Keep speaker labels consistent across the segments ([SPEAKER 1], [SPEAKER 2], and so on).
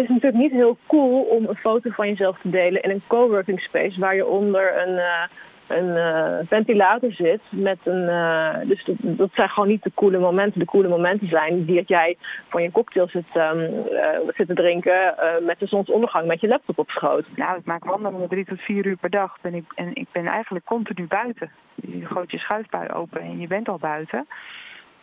[SPEAKER 1] is natuurlijk niet heel cool om een foto van jezelf te delen in een coworking space waar je onder een, uh, een uh, ventilator zit. Met een, uh, dus dat, dat, zijn gewoon niet de coole momenten. De coole momenten zijn die dat jij van je cocktail zit, um, zit te drinken met de zonsondergang met je laptop op schoot.
[SPEAKER 2] Nou, ik maak wandelingen drie tot vier uur per dag ben ik, en ik ben eigenlijk continu buiten. Je gooit je schuifbui open en je bent al buiten.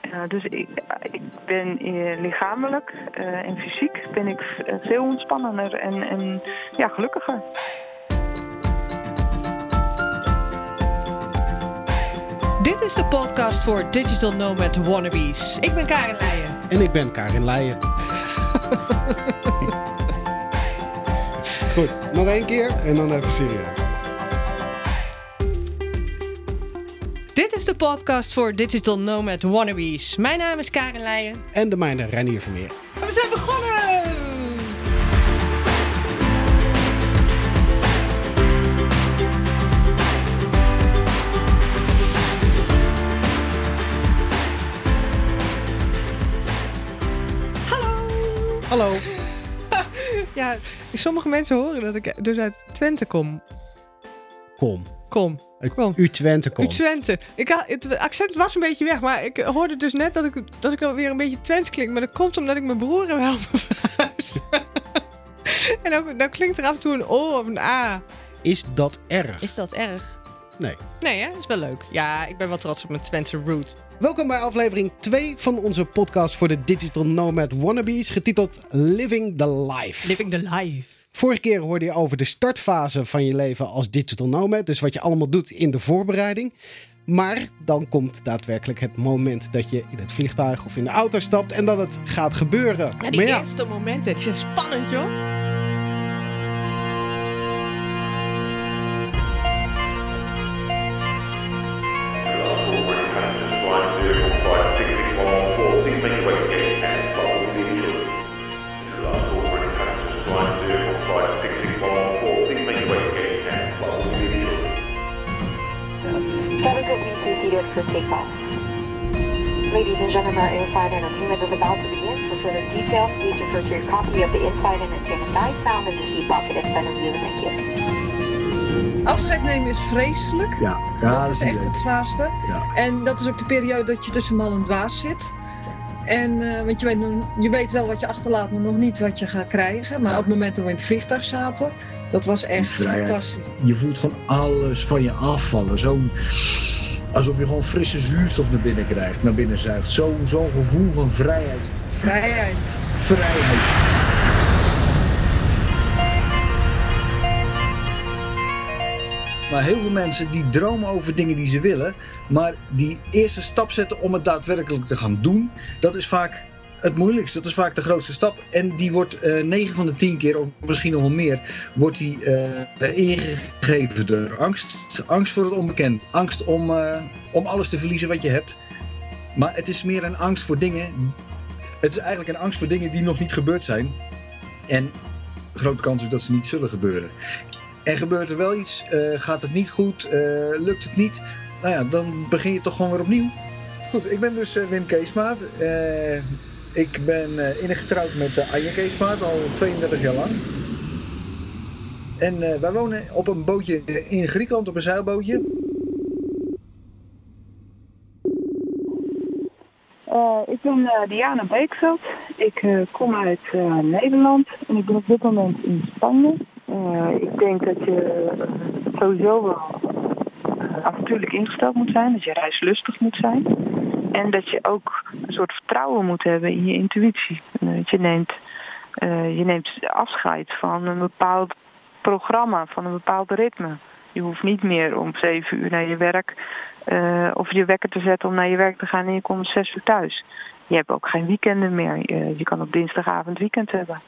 [SPEAKER 2] Uh, dus ik, ik ben uh, lichamelijk uh, en fysiek ben ik veel ontspannender en, en ja, gelukkiger.
[SPEAKER 3] Dit is de podcast voor Digital Nomad Wannabes. Ik ben Karin Leijen.
[SPEAKER 4] En ik ben Karin Leijen. Goed, nog één keer en dan even serieus.
[SPEAKER 3] Dit is de podcast voor Digital Nomad Wannabes. Mijn naam is Karin Leijen.
[SPEAKER 4] En de mijne Renier Vermeer.
[SPEAKER 3] En we zijn begonnen! Hallo!
[SPEAKER 4] Hallo!
[SPEAKER 3] ja, sommige mensen horen dat ik dus uit Twente kom.
[SPEAKER 4] Kom.
[SPEAKER 3] Kom.
[SPEAKER 4] Ik kom. U Twente kom.
[SPEAKER 3] U Twente. Ik had, het accent was een beetje weg, maar ik hoorde dus net dat ik, dat ik alweer een beetje Twents klink. Maar dat komt omdat ik mijn broer heb helpen verhuizen. en dan, dan klinkt er af en toe een O of een A.
[SPEAKER 4] Is dat erg?
[SPEAKER 3] Is dat erg?
[SPEAKER 4] Nee.
[SPEAKER 3] Nee, hè? Is wel leuk. Ja, ik ben wel trots op mijn Twentse root.
[SPEAKER 4] Welkom bij aflevering 2 van onze podcast voor de Digital Nomad Wannabes, getiteld Living the Life.
[SPEAKER 3] Living the Life.
[SPEAKER 4] Vorige keer hoorde je over de startfase van je leven als digital nomad. Dus wat je allemaal doet in de voorbereiding. Maar dan komt daadwerkelijk het moment dat je in het vliegtuig of in de auto stapt en dat het gaat gebeuren.
[SPEAKER 3] Ja, die
[SPEAKER 4] maar ja,
[SPEAKER 3] eerste momenten, het is spannend joh.
[SPEAKER 5] In-flight entertainment is about to begin. For further details, please refer to your copy of the in-flight entertainment guide found in the seat pocket in front of you. Thank you.
[SPEAKER 6] Afscheid nemen is vreselijk.
[SPEAKER 4] Ja, ja
[SPEAKER 6] dat is echt het zwaarste.
[SPEAKER 4] Ja.
[SPEAKER 6] En dat is ook de periode dat je tussen mal en dwaas zit. En uh, want je weet, je weet wel wat je achterlaat, maar nog niet wat je gaat krijgen. Maar ja. op het moment dat we in het vliegtuig zaten, dat was echt fantastisch.
[SPEAKER 7] Je voelt gewoon alles van je afvallen. Zo'n alsof je gewoon frisse zuurstof naar binnen krijgt, naar binnen zuigt. Zo'n zo gevoel van vrijheid.
[SPEAKER 6] Vrijheid.
[SPEAKER 7] Vrijheid. Maar heel veel mensen die dromen over dingen die ze willen, maar die eerste stap zetten om het daadwerkelijk te gaan doen, dat is vaak het moeilijkste. Dat is vaak de grootste stap. En die wordt uh, 9 van de 10 keer, of misschien nog wel meer, wordt die uh, ingegeven door angst. Angst voor het onbekend. Angst om, om alles te verliezen wat je hebt. Maar het is meer een angst voor dingen. Het is eigenlijk een angst voor dingen die nog niet gebeurd zijn. En grote kans is dat ze niet zullen gebeuren. En gebeurt er wel iets, gaat het niet goed, lukt het niet, nou ja, dan begin je toch gewoon weer opnieuw. Goed, ik ben dus Wim Keesmaat. Ik ben uh, innig getrouwd met uh, Anja Keesmaat al 32 jaar lang. En uh, wij wonen op een bootje in Griekenland, op een zeilbootje.
[SPEAKER 2] ik ben Diana Beekveld. Ik kom uit Nederland en ik ben op dit moment in Spanje. ik denk dat je sowieso wel avontuurlijk ingesteld moet zijn, dat je reislustig moet zijn. En dat je ook een soort vertrouwen moet hebben in je intuïtie. Je neemt, uh, je neemt afscheid van een bepaald programma, van een bepaald ritme. Je hoeft niet meer om zeven uur naar je werk uh, of je wekker te zetten om naar je werk te gaan en je komt om zes uur thuis. Je hebt ook geen weekenden meer. Je kan op dinsdagavond weekend hebben.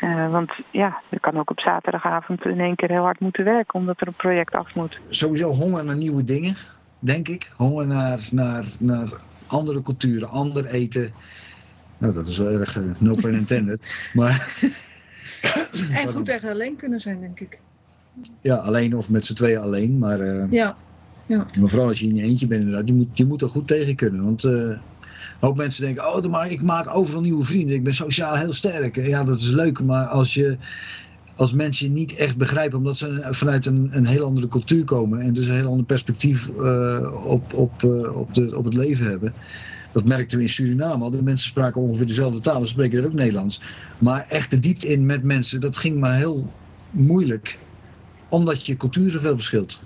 [SPEAKER 2] Uh, want ja, je kan ook op zaterdagavond in één keer heel hard moeten werken omdat er een project af moet.
[SPEAKER 7] Sowieso honger naar nieuwe dingen, denk ik. Honger naar, naar, naar andere culturen, ander eten. Nou, dat is wel erg uh, no pun intended. maar...
[SPEAKER 6] en goed tegen alleen kunnen zijn, denk ik.
[SPEAKER 7] Ja, alleen of met z'n tweeën alleen. Maar, uh,
[SPEAKER 6] ja. ja.
[SPEAKER 7] maar vooral als je in je eentje bent, inderdaad, je moet, je moet er goed tegen kunnen. Want uh, Een hoop mensen denken, oh, maar ik maak overal nieuwe vrienden. Ik ben sociaal heel sterk. Ja, dat is leuk, maar als je als mensen je niet echt begrijpen, omdat ze vanuit een, een heel andere cultuur komen en dus een heel ander perspectief eh, op, op, eh, op, de, op het leven hebben. Dat merkten we in Suriname al. De mensen spraken ongeveer dezelfde taal, we spreken er ook Nederlands. Maar echt de diepte in met mensen, dat ging maar heel moeilijk. Omdat je cultuur zoveel verschilt.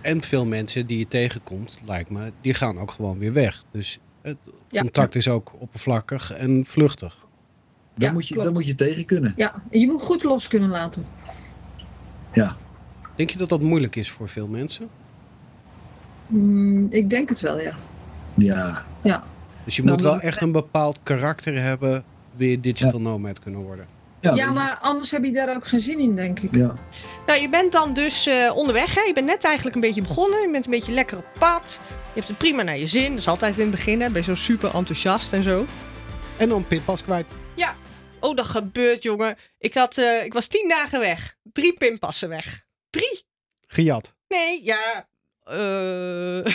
[SPEAKER 4] En veel mensen die je tegenkomt, lijkt me, die gaan ook gewoon weer weg. Dus het
[SPEAKER 6] Ja.
[SPEAKER 4] contact is ook oppervlakkig en vluchtig.
[SPEAKER 7] Dan,
[SPEAKER 6] Ja,
[SPEAKER 7] moet je,
[SPEAKER 6] klopt.
[SPEAKER 7] dan moet je tegen kunnen.
[SPEAKER 6] Ja, en je moet goed los kunnen laten.
[SPEAKER 7] Ja.
[SPEAKER 4] Denk je dat dat moeilijk is voor veel mensen?
[SPEAKER 6] Mm, ik denk het wel, ja.
[SPEAKER 7] Ja.
[SPEAKER 6] Ja,
[SPEAKER 4] Dus je
[SPEAKER 7] Nou,
[SPEAKER 4] moet wel
[SPEAKER 7] dat-
[SPEAKER 4] echt een bepaald karakter hebben, wil je digital nomad kunnen worden.
[SPEAKER 7] Ja,
[SPEAKER 6] ja maar anders heb je daar ook geen zin in, denk ik.
[SPEAKER 7] Ja.
[SPEAKER 3] Nou, je bent dan dus eh, onderweg. Hè? Je bent net eigenlijk een beetje begonnen. Je bent een beetje lekker op pad. Je hebt het prima naar je zin. Dat is altijd in het begin. Hè? Ben je zo super enthousiast en zo.
[SPEAKER 4] En dan pinpas kwijt.
[SPEAKER 3] Oh, dat gebeurt, jongen. Ik, had, eh, ik was tien dagen weg. Drie pinpassen weg. Drie?
[SPEAKER 4] Gejat.
[SPEAKER 3] Nee, ja. eh.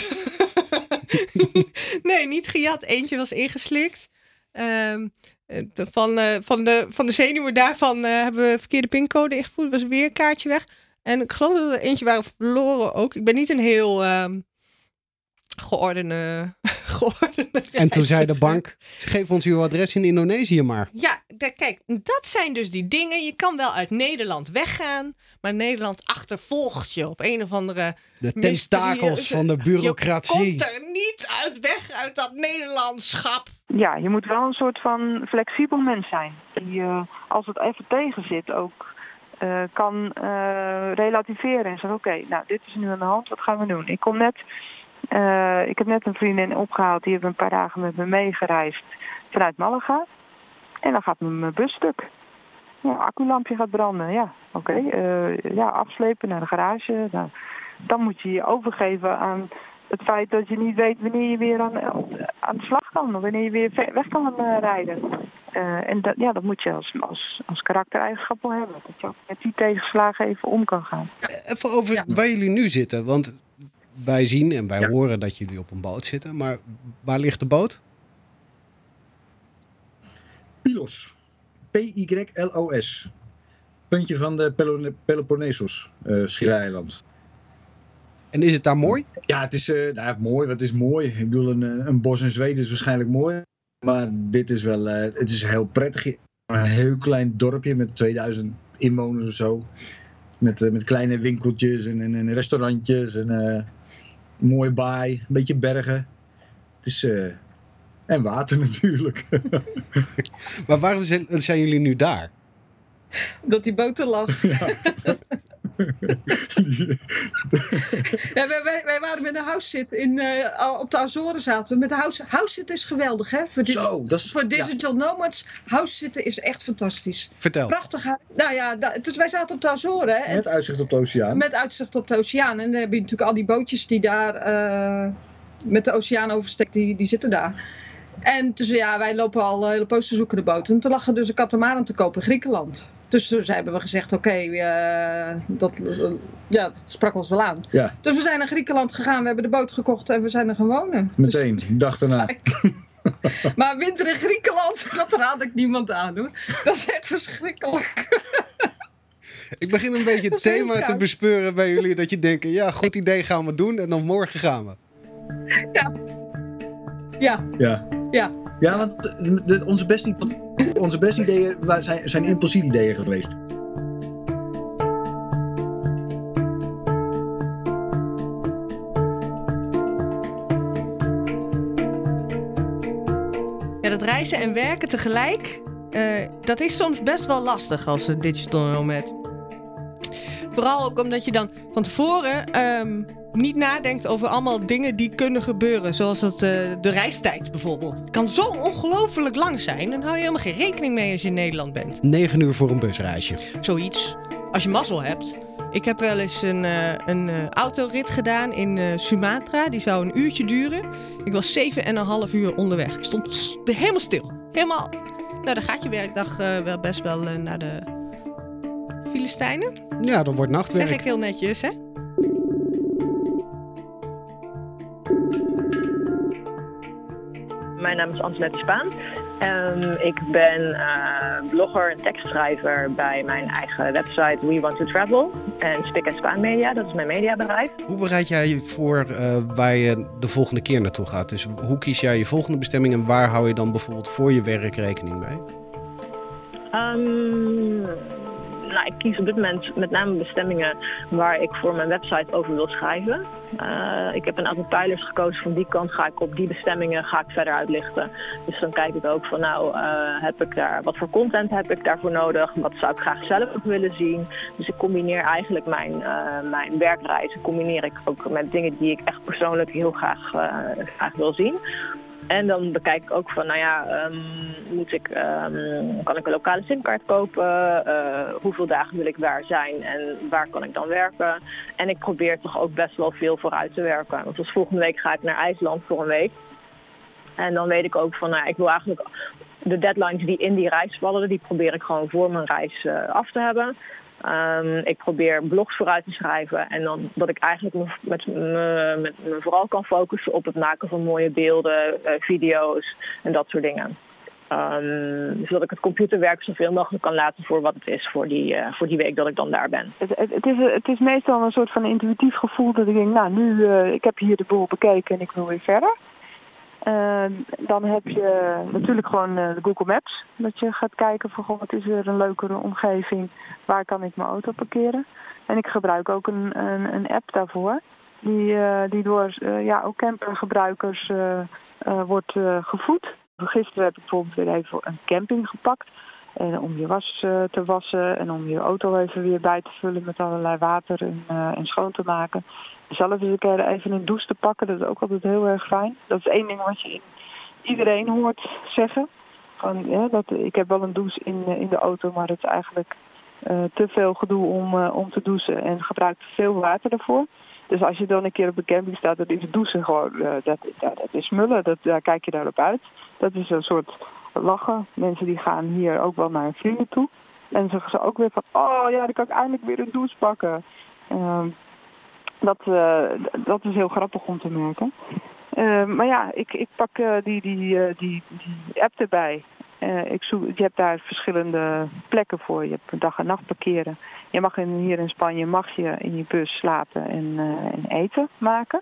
[SPEAKER 3] nee, niet gejat. Eentje was ingeslikt. Ehm, eh, van, van, de, van de zenuwen daarvan hebben we verkeerde pincode ingevoerd. was weer een kaartje weg. En ik geloof dat er eentje waren verloren ook. Ik ben niet een heel ehm geordende, geordende
[SPEAKER 4] En toen zei de bank, geef ons uw adres in Indonesië maar.
[SPEAKER 3] Ja, kijk, dat zijn dus die dingen. Je kan wel uit Nederland weggaan, maar Nederland achtervolgt je op een of andere.
[SPEAKER 4] De tentakels van de
[SPEAKER 3] Je
[SPEAKER 4] bureaucratie.
[SPEAKER 3] komt er niet uit weg uit dat Nederlandschap.
[SPEAKER 2] Ja, je moet wel een soort van flexibel mens zijn. Die eh, als het even tegen zit ook eh, kan eh, relativeren en zeggen oké, nou dit is nu aan de hand, wat gaan we doen? Ik kom net, eh, ik heb net een vriendin opgehaald, die heeft een paar dagen met me meegereisd vanuit Malaga. En dan gaat mijn bus stuk. Ja, acculampje gaat branden, ja, oké. eh, ja, afslepen naar de garage. Nou, dan moet je je overgeven aan het feit dat je niet weet wanneer je weer aan, aan de slag kan, of wanneer je weer weg kan eh, rijden. Eh, en dat, ja, dat moet je als, als, als karaktereigenschap wel hebben. Dat je ook met die tegenslagen even om kan gaan.
[SPEAKER 4] Even over
[SPEAKER 6] Ja.
[SPEAKER 4] waar jullie nu zitten. Want wij zien en wij
[SPEAKER 7] Ja.
[SPEAKER 4] horen dat jullie op een boot zitten. Maar waar ligt de boot?
[SPEAKER 7] Pylos. P-Y-L-O-S. Puntje van de Pelone- Peloponnesos, eh schiereiland.
[SPEAKER 4] En is het daar mooi?
[SPEAKER 7] Ja, het is eh, nou, mooi. Wat is mooi? Ik bedoel, een, eh, een bos in Zweden is waarschijnlijk mooi. Maar dit is wel, het is heel prettig. Een heel klein dorpje met 2000 inwoners of zo. Met, met kleine winkeltjes en, en, en restaurantjes en mooie baai, een beetje bergen. Het is, eh, en water natuurlijk.
[SPEAKER 4] Maar waarom zijn, zijn jullie nu daar?
[SPEAKER 6] Dat die boot er lag. Ja, wij, wij, wij waren met een house sit in, eh, al op de Azoren zaten. we Met de house, house sit is geweldig, hè? Voor,
[SPEAKER 7] Zo, is...
[SPEAKER 6] voor
[SPEAKER 7] ja.
[SPEAKER 6] digital nomads. House zitten is echt fantastisch.
[SPEAKER 4] Vertel.
[SPEAKER 6] Prachtig. Nou ja, dus wij zaten op de Azoren. Hè? En
[SPEAKER 7] Met uitzicht op de oceaan.
[SPEAKER 6] met uitzicht op de oceaan. En dan heb je natuurlijk al die bootjes die daar eh, met de oceaan overstekt, die, die zitten daar. En dus ja, wij lopen al een hele poos te zoeken de boot. En toen lag er dus een katamaran te kopen in Griekenland. Dus toen hebben we gezegd, oké, eh, dat, ja, dat sprak ons wel aan.
[SPEAKER 7] Ja,
[SPEAKER 6] Dus we zijn naar Griekenland gegaan, we hebben de boot gekocht en we zijn er gaan wonen.
[SPEAKER 7] meteen. De dag daarna.
[SPEAKER 6] Dus, maar winter in Griekenland, dat raad ik niemand aan hoor. Dat is echt verschrikkelijk.
[SPEAKER 4] Ik begin een beetje het thema te bespeuren bij jullie. Dat je denkt, ja, goed idee gaan we doen. En dan morgen gaan we.
[SPEAKER 6] Ja,
[SPEAKER 7] Ja.
[SPEAKER 6] Ja.
[SPEAKER 7] Ja, want de, de- onze, beste, onze beste ideeën zijn, zijn impulsieve ideeën geweest.
[SPEAKER 3] Ja, dat reizen en werken tegelijk, eh, dat is soms best wel lastig als digital nomad. Vooral ook omdat je dan van tevoren ehm, niet nadenkt over allemaal dingen die kunnen gebeuren. Zoals het, eh, de reistijd bijvoorbeeld. Het kan zo ongelooflijk lang zijn. Dan hou je helemaal geen rekening mee als je in Nederland bent.
[SPEAKER 4] Negen uur voor een busreisje.
[SPEAKER 3] Zoiets. Als je mazzel hebt. Ik heb wel eens een, eh, een eh, autorit gedaan in Sumatra. Die zou een uurtje duren. Ik was zeven en een half uur onderweg. Ik stond helemaal stil. Helemaal. Nou, dan gaat je werkdag wel best wel naar de Filistijnen.
[SPEAKER 4] Ja, dan wordt
[SPEAKER 3] Zeg
[SPEAKER 4] nachtwerk.
[SPEAKER 3] ik heel netjes, hè?
[SPEAKER 1] mijn naam is Antoinette Spaan. Ehm, ik ben eh, blogger en tekstschrijver bij mijn eigen website We Want to Travel. En Spik en Spaan Media, dat is mijn mediabedrijf.
[SPEAKER 4] Hoe bereid jij je voor eh, waar je de volgende keer naartoe gaat? Dus hoe kies jij je volgende bestemming en waar hou je dan bijvoorbeeld voor je werk rekening mee?
[SPEAKER 1] Ehm, nou, ik kies op dit moment met name bestemmingen waar ik voor mijn website over wil schrijven. Eh, ik heb een aantal pijlers gekozen. Van die kant ga ik op die bestemmingen ga ik verder uitlichten. Dus dan kijk ik ook van nou, eh, heb ik daar, wat voor content heb ik daarvoor nodig? Wat zou ik graag zelf ook willen zien? Dus ik combineer eigenlijk mijn, uh, mijn werkreizen combineer ik ook met dingen die ik echt persoonlijk heel graag, graag wil zien. En dan bekijk ik ook van, nou ja, ehm, moet ik, um, kan ik een lokale simkaart kopen? Uh, hoeveel dagen wil ik waar zijn en waar kan ik dan werken? En ik probeer toch ook best wel veel vooruit te werken. Want dus volgende week ga ik naar IJsland voor een week. En dan weet ik ook van, nou, ik wil eigenlijk de deadlines die in die reis vallen, die probeer ik gewoon voor mijn reis uh, af te hebben. Um, ik probeer blogs vooruit te schrijven en dan dat ik eigenlijk me, met, me, met me vooral kan focussen op het maken van mooie beelden, uh, video's en dat soort dingen. Um, zodat ik het computerwerk zoveel mogelijk kan laten voor wat het is voor die, uh, voor die week dat ik dan daar ben.
[SPEAKER 2] Het, het, het, is, het is meestal een soort van intuïtief gevoel dat ik denk, nou nu, uh, ik heb hier de boel bekeken en ik wil weer verder. Uh, dan heb je natuurlijk gewoon uh, de Google Maps. Dat je gaat kijken van wat is er een leukere omgeving. Waar kan ik mijn auto parkeren. En ik gebruik ook een, een, een app daarvoor. Die, uh, die door ja, ook campergebruikers wordt gevoed. Gisteren heb ik bijvoorbeeld weer even een camping gepakt. En om je was te wassen en om je auto even weer bij te vullen met allerlei water en, en schoon te maken zelf eens een keer even een douche te pakken. Dat is ook altijd heel erg fijn. Dat is één ding wat je iedereen hoort zeggen. Van, ja, dat, ik heb wel een douche in, in de auto, maar het is eigenlijk te veel gedoe om, om te douchen en gebruikt veel water ervoor. Dus als je dan een keer op de camping staat, dan is douchen gewoon, uh, dat, ja, dat is smullen, dat, daar kijk je daarop uit. Dat is een soort lachen. Mensen die gaan hier ook wel naar hun vrienden toe. En zeggen ze ook weer van, oh ja, dan kan ik eindelijk weer een douche pakken. Uh, dat, uh, dat is heel grappig om te merken. Uh, maar ja, ik, ik pak uh, die, die, die, die app erbij. ik zoek, je hebt daar verschillende plekken voor. Je hebt dag en nacht parkeren. Je mag in, hier in Spanje mag je in je bus slapen en, en eten maken.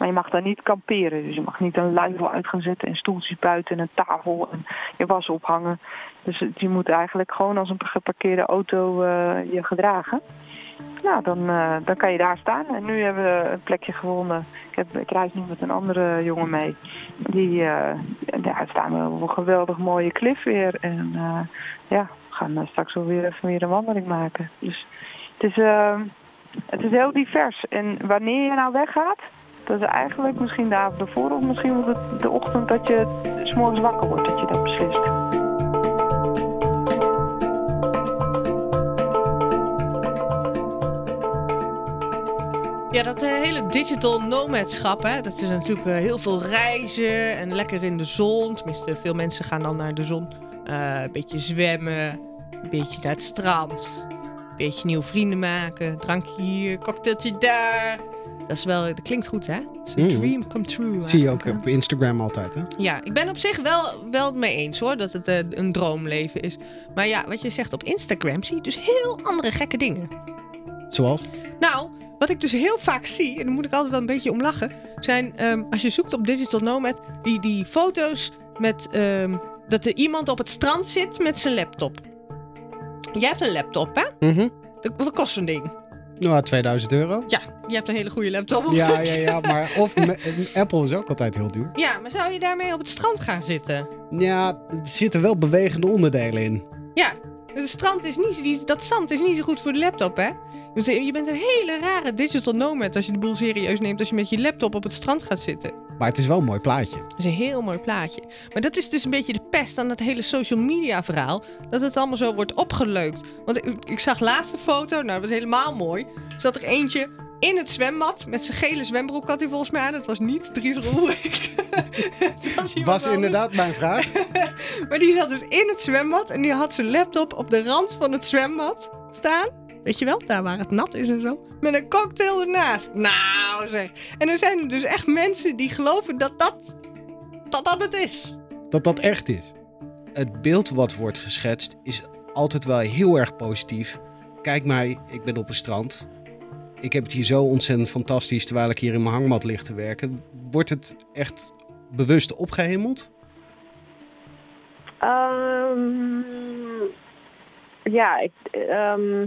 [SPEAKER 2] Maar je mag daar niet kamperen. Dus je mag niet een luifel uit gaan zetten en stoeltjes buiten en een tafel en je was ophangen. Dus je moet eigenlijk gewoon als een geparkeerde auto je gedragen. Nou, dan, uh, dan kan je daar staan. En nu hebben we een plekje gevonden. Ik, heb, ik reis nu met een andere jongen mee. Die, uh, daar staan we op een geweldig mooie klif weer. En ja, we gaan straks wel weer even weer een wandeling maken. Dus het is, het is heel divers. En wanneer je nou weggaat, dat is eigenlijk misschien de avond ervoor of misschien de, ochtend dat je s morgens wakker wordt, dat je dat beslist.
[SPEAKER 3] Ja, dat uh, hele digital nomadschap, hè, dat is natuurlijk uh, heel veel reizen en lekker in de zon. Tenminste, veel mensen gaan dan naar de zon. Uh, een beetje zwemmen, een beetje naar het strand, een beetje nieuwe vrienden maken, drankje hier, cocktailtje daar. Dat, is wel, dat klinkt goed, hè? It's a mm. dream come true.
[SPEAKER 4] Zie je ook op Instagram altijd, hè?
[SPEAKER 3] Ja, ik ben op zich wel, wel mee eens, hoor, dat het een droomleven is. Maar ja, wat je zegt op Instagram, zie je dus heel andere gekke dingen.
[SPEAKER 4] Zoals?
[SPEAKER 3] Nou, wat ik dus heel vaak zie, en daar moet ik altijd wel een beetje om lachen, zijn um, als je zoekt op Digital Nomad, die, die foto's met um, dat er iemand op het strand zit met zijn laptop. Jij hebt een laptop, hè?
[SPEAKER 4] Mm -hmm.
[SPEAKER 3] Wat kost zo'n ding?
[SPEAKER 4] Nou, 2000 euro.
[SPEAKER 3] Ja, je hebt een hele goede laptop.
[SPEAKER 4] Ja, ja, ja, maar of Apple is ook altijd heel duur.
[SPEAKER 3] Ja, maar zou je daarmee op het strand gaan zitten?
[SPEAKER 4] Ja, er zitten wel bewegende onderdelen in.
[SPEAKER 3] Ja, het strand is niet, dat zand is niet zo goed voor de laptop, hè? Dus je bent een hele rare digital nomad als je de boel serieus neemt als je met je laptop op het strand gaat zitten.
[SPEAKER 4] Maar het is wel een mooi plaatje.
[SPEAKER 3] Het is een heel mooi plaatje. Maar dat is dus een beetje de pest aan het hele social media verhaal. Dat het allemaal zo wordt opgeleukt. Want ik, ik zag laatste foto, nou dat was helemaal mooi. Er zat er eentje in het zwembad met zijn gele zwembroek had hij volgens mij aan. Dat was niet Dries Roelwijk.
[SPEAKER 4] was, was inderdaad mijn vraag.
[SPEAKER 3] maar die zat dus in het zwembad en die had zijn laptop op de rand van het zwembad staan. Weet je wel, daar waar het nat is en zo. Met een cocktail ernaast. Nou zeg. En er zijn dus echt mensen die geloven dat dat dat dat het is.
[SPEAKER 4] Dat dat echt is. Het beeld wat wordt geschetst is altijd wel heel erg positief. Kijk mij, ik ben op een strand. Ik heb het hier zo ontzettend fantastisch terwijl ik hier in mijn hangmat lig te werken. Wordt het echt bewust opgehemeld?
[SPEAKER 1] Ehm, ja, ik, ehm,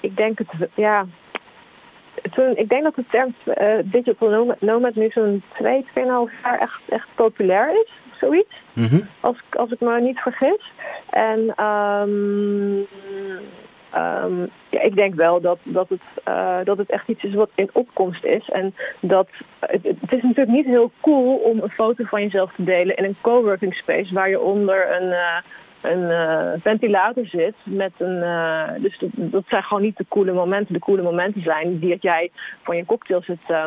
[SPEAKER 1] ik denk het, ja. Toen, ik denk dat de term eh, digital nomad, nu zo'n 2, 2,5 jaar echt, echt populair is. Zoiets,
[SPEAKER 4] Mhm.
[SPEAKER 1] als, ik- als ik me niet vergis. En ehm, ehm, ja, ik denk wel dat, dat, het, eh, dat het echt iets is wat in opkomst is. En dat het, het is natuurlijk niet heel cool om een foto van jezelf te delen in een coworking space waar je onder een, eh, een eh, ventilator zit. Met een, eh, dus dat, zijn gewoon niet de coole momenten. De coole momenten zijn die dat jij van je cocktail zit, eh,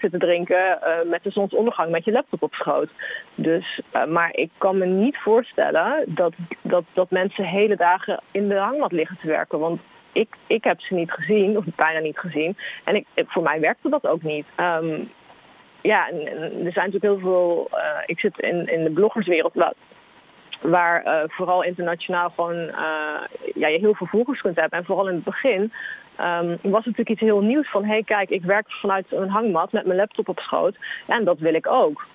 [SPEAKER 1] zit te drinken met de zonsondergang met je laptop op schoot. Dus, maar ik kan me niet voorstellen dat, dat, dat mensen hele dagen in de hangmat liggen te werken. Want ik, ik heb ze niet gezien, of bijna niet gezien. En ik, voor mij werkte dat ook niet. Ehm, ja, en, er zijn natuurlijk heel veel. ik zit in, in de bloggerswereld waar, waar eh, vooral internationaal gewoon eh, ja, je heel veel volgers kunt hebben. En vooral in het begin ehm, was het natuurlijk iets heel nieuws van: hé, hey, kijk, ik werk vanuit een hangmat met mijn laptop op schoot. En dat wil ik ook.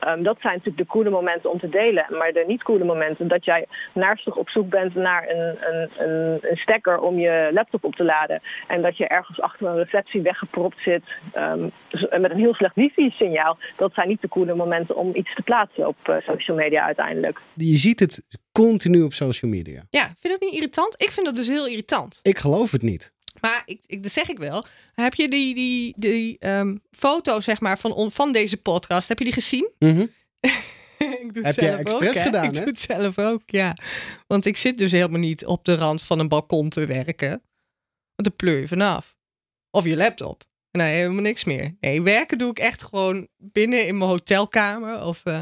[SPEAKER 1] Ehm, dat zijn natuurlijk de coole momenten om te delen. Maar de niet coole momenten, dat jij naarstig op zoek bent naar een, een, een, een stekker om je laptop op te laden. En dat je ergens achter een receptie weggepropt zit ehm, z- met een heel slecht wifi-signaal. Dat zijn niet de coole momenten om iets te plaatsen op eh, social media uiteindelijk.
[SPEAKER 4] Je ziet het continu op social media.
[SPEAKER 3] Ja, vind je dat niet irritant? Ik vind dat dus heel irritant.
[SPEAKER 4] Ik geloof het niet.
[SPEAKER 3] Maar ik, ik, dat zeg ik wel. Heb je die, die, die ehm, foto zeg maar, van, on- van deze podcast, heb je die gezien?
[SPEAKER 4] Mhm.
[SPEAKER 3] ik doe het
[SPEAKER 4] Heb jij
[SPEAKER 3] zelf
[SPEAKER 4] expres
[SPEAKER 3] ook, hè?
[SPEAKER 4] gedaan,
[SPEAKER 3] Ik
[SPEAKER 4] hè?
[SPEAKER 3] doe het zelf ook, ja. Want ik zit dus helemaal niet op de rand van een balkon te werken. Want dan pleur je vanaf. Of je laptop. En dan helemaal niks meer. Nee, werken doe ik echt gewoon binnen in mijn hotelkamer. Of eh,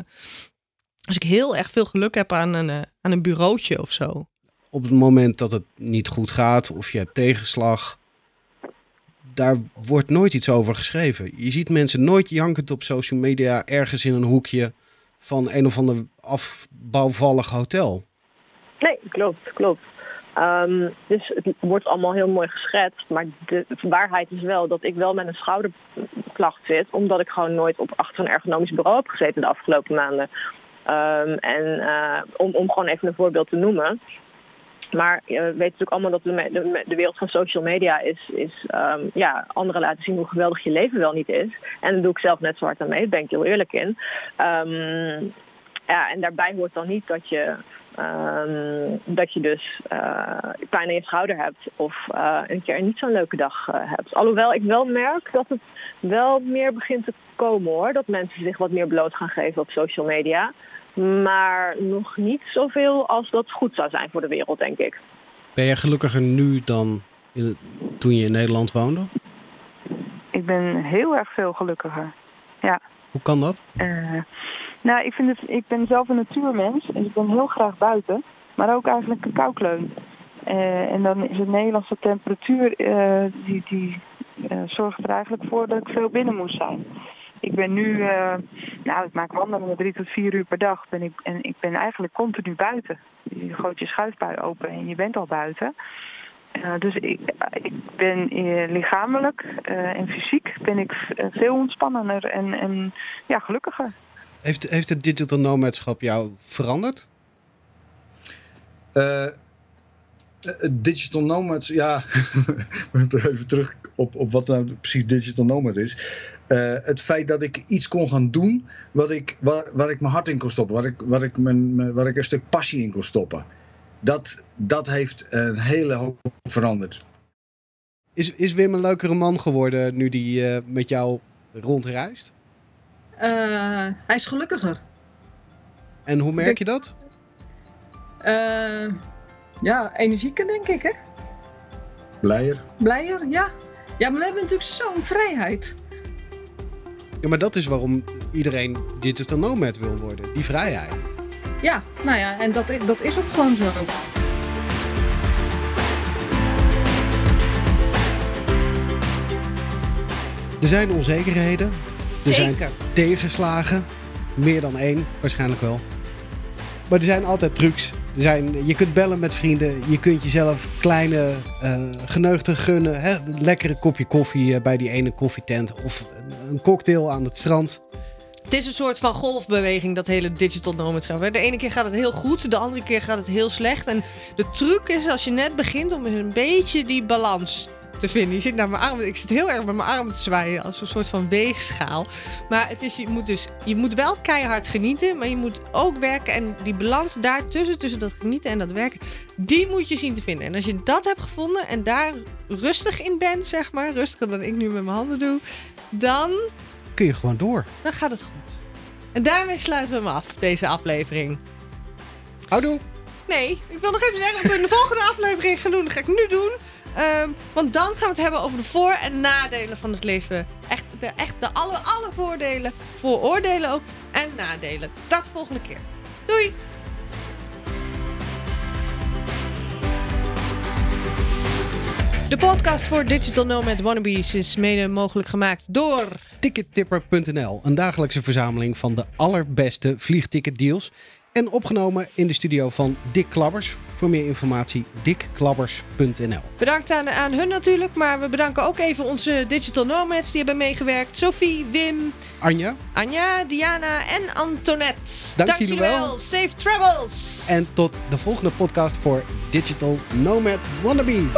[SPEAKER 3] als ik heel erg veel geluk heb aan een, eh, aan een bureautje of zo.
[SPEAKER 4] Op het moment dat het niet goed gaat of je hebt tegenslag, daar wordt nooit iets over geschreven. Je ziet mensen nooit jankend op social media ergens in een hoekje van een of ander afbouwvallig hotel.
[SPEAKER 1] Nee, klopt, klopt. Ehm, dus het wordt allemaal heel mooi geschetst. Maar de waarheid is wel dat ik wel met een schouderklacht zit. Omdat ik gewoon nooit op achter een ergonomisch bureau heb gezeten de afgelopen maanden. Ehm, en eh, om, om gewoon even een voorbeeld te noemen. Maar je weet natuurlijk allemaal dat de, de, wereld van social media is, is ehm, ja, anderen laten zien hoe geweldig je leven wel niet is. En daar doe ik zelf net zo hard aan mee, daar ben ik heel eerlijk in. Ehm, ja, en daarbij hoort dan niet dat je, ehm, dat je dus eh, pijn in je schouder hebt of eh, een keer niet zo'n leuke dag eh, hebt. Alhoewel ik wel merk dat het wel meer begint te komen hoor. Dat mensen zich wat meer bloot gaan geven op social media. Maar nog niet zoveel als dat goed zou zijn voor de wereld, denk ik.
[SPEAKER 4] Ben je gelukkiger nu dan in toen je in Nederland woonde?
[SPEAKER 2] Ik ben heel erg veel gelukkiger.
[SPEAKER 4] Hoe kan dat?
[SPEAKER 2] Eh, nou, ik, vind het, ik ben zelf een natuurmens, dus ik ben heel graag buiten. Maar ook eigenlijk een koukleun. Eh, en dan is het Nederlandse temperatuur, eh, die, die eh, zorgt er eigenlijk voor dat ik veel binnen moest zijn. Ik ben nu, eh, nou ik maak wandelingen drie tot vier uur per dag. Ben ik, en ik ben eigenlijk continu buiten. Je gooit je schuifbui open en je bent al buiten. Eh, dus ik, ik ben eh, lichamelijk eh, en fysiek ben ik veel ontspannender en, en ja, gelukkiger.
[SPEAKER 4] Heeft, heeft het digital nomadschap jou veranderd?
[SPEAKER 7] Digital nomads, ja, even terug op, op wat nou precies digital nomad is. Eh, het feit dat ik iets kon gaan doen wat ik, waar, waar ik mijn hart in kon stoppen, waar ik, waar, ik mijn, mijn- waar ik een stuk passie in kon stoppen. Dat, dat heeft een hele hoop veranderd.
[SPEAKER 4] Is, is Wim een leukere man geworden nu die eh, met jou rondreist?
[SPEAKER 6] Eh, hij is gelukkiger.
[SPEAKER 4] En hoe merk je dat?
[SPEAKER 6] Eh, ja, energieker denk ik, hè?
[SPEAKER 7] Blijer.
[SPEAKER 6] Blijer, ja. Ja, maar we hebben natuurlijk zo'n vrijheid.
[SPEAKER 4] Ja, maar dat is waarom iedereen digital nomad wil worden. Die vrijheid.
[SPEAKER 6] Ja, nou ja, en dat, dat is ook gewoon zo.
[SPEAKER 4] Er zijn onzekerheden. Er zijn tegenslagen. Meer dan één, waarschijnlijk wel. Maar er zijn altijd trucs. Zijn, je kunt bellen met vrienden. Je kunt jezelf kleine eh geneugten gunnen. Hè? Een lekkere kopje koffie eh, bij die ene koffietent. Of een, een cocktail aan het strand.
[SPEAKER 3] Het is een soort van golfbeweging, dat hele digital nomadschap. De ene keer gaat het heel goed, de andere keer gaat het heel slecht. En de truc is als je net begint om een beetje die balans te vinden. Je zit naar mijn arm, ik zit heel erg met mijn arm te zwaaien als een soort van weegschaal. Maar het is, je, moet dus, je moet wel keihard genieten, maar je moet ook werken. En die balans daartussen, tussen dat genieten en dat werken, die moet je zien te vinden. En als je dat hebt gevonden en daar rustig in bent, zeg maar, rustiger dan ik nu met mijn handen doe, dan
[SPEAKER 4] Kun je gewoon door.
[SPEAKER 3] dan gaat het goed. En daarmee sluiten we hem af, deze aflevering.
[SPEAKER 4] Houdoe!
[SPEAKER 3] Nee, ik wil nog even zeggen wat we in de volgende aflevering gaan doen. Dat ga ik nu doen. Ehm, want dan gaan we het hebben over de voor- en nadelen van het leven. Echt de, echt de alle, alle voordelen, vooroordelen ook en nadelen. Dat volgende keer. Doei! De podcast voor Digital Nomad Wannabes is mede mogelijk gemaakt door...
[SPEAKER 4] Tickettipper.nl, een dagelijkse verzameling van de allerbeste vliegticketdeals. En opgenomen in de studio van Dick Klabbers. Voor meer informatie dickklabbers.nl.
[SPEAKER 3] Bedankt aan, aan hun natuurlijk, maar we bedanken ook even onze Digital Nomads die hebben meegewerkt. Sophie, Wim,
[SPEAKER 4] Anja,
[SPEAKER 3] Anja, Diana en Antoinette.
[SPEAKER 4] Dank jullie wel.
[SPEAKER 3] Safe travels!
[SPEAKER 4] en tot de volgende podcast voor Digital Nomad Wannabes.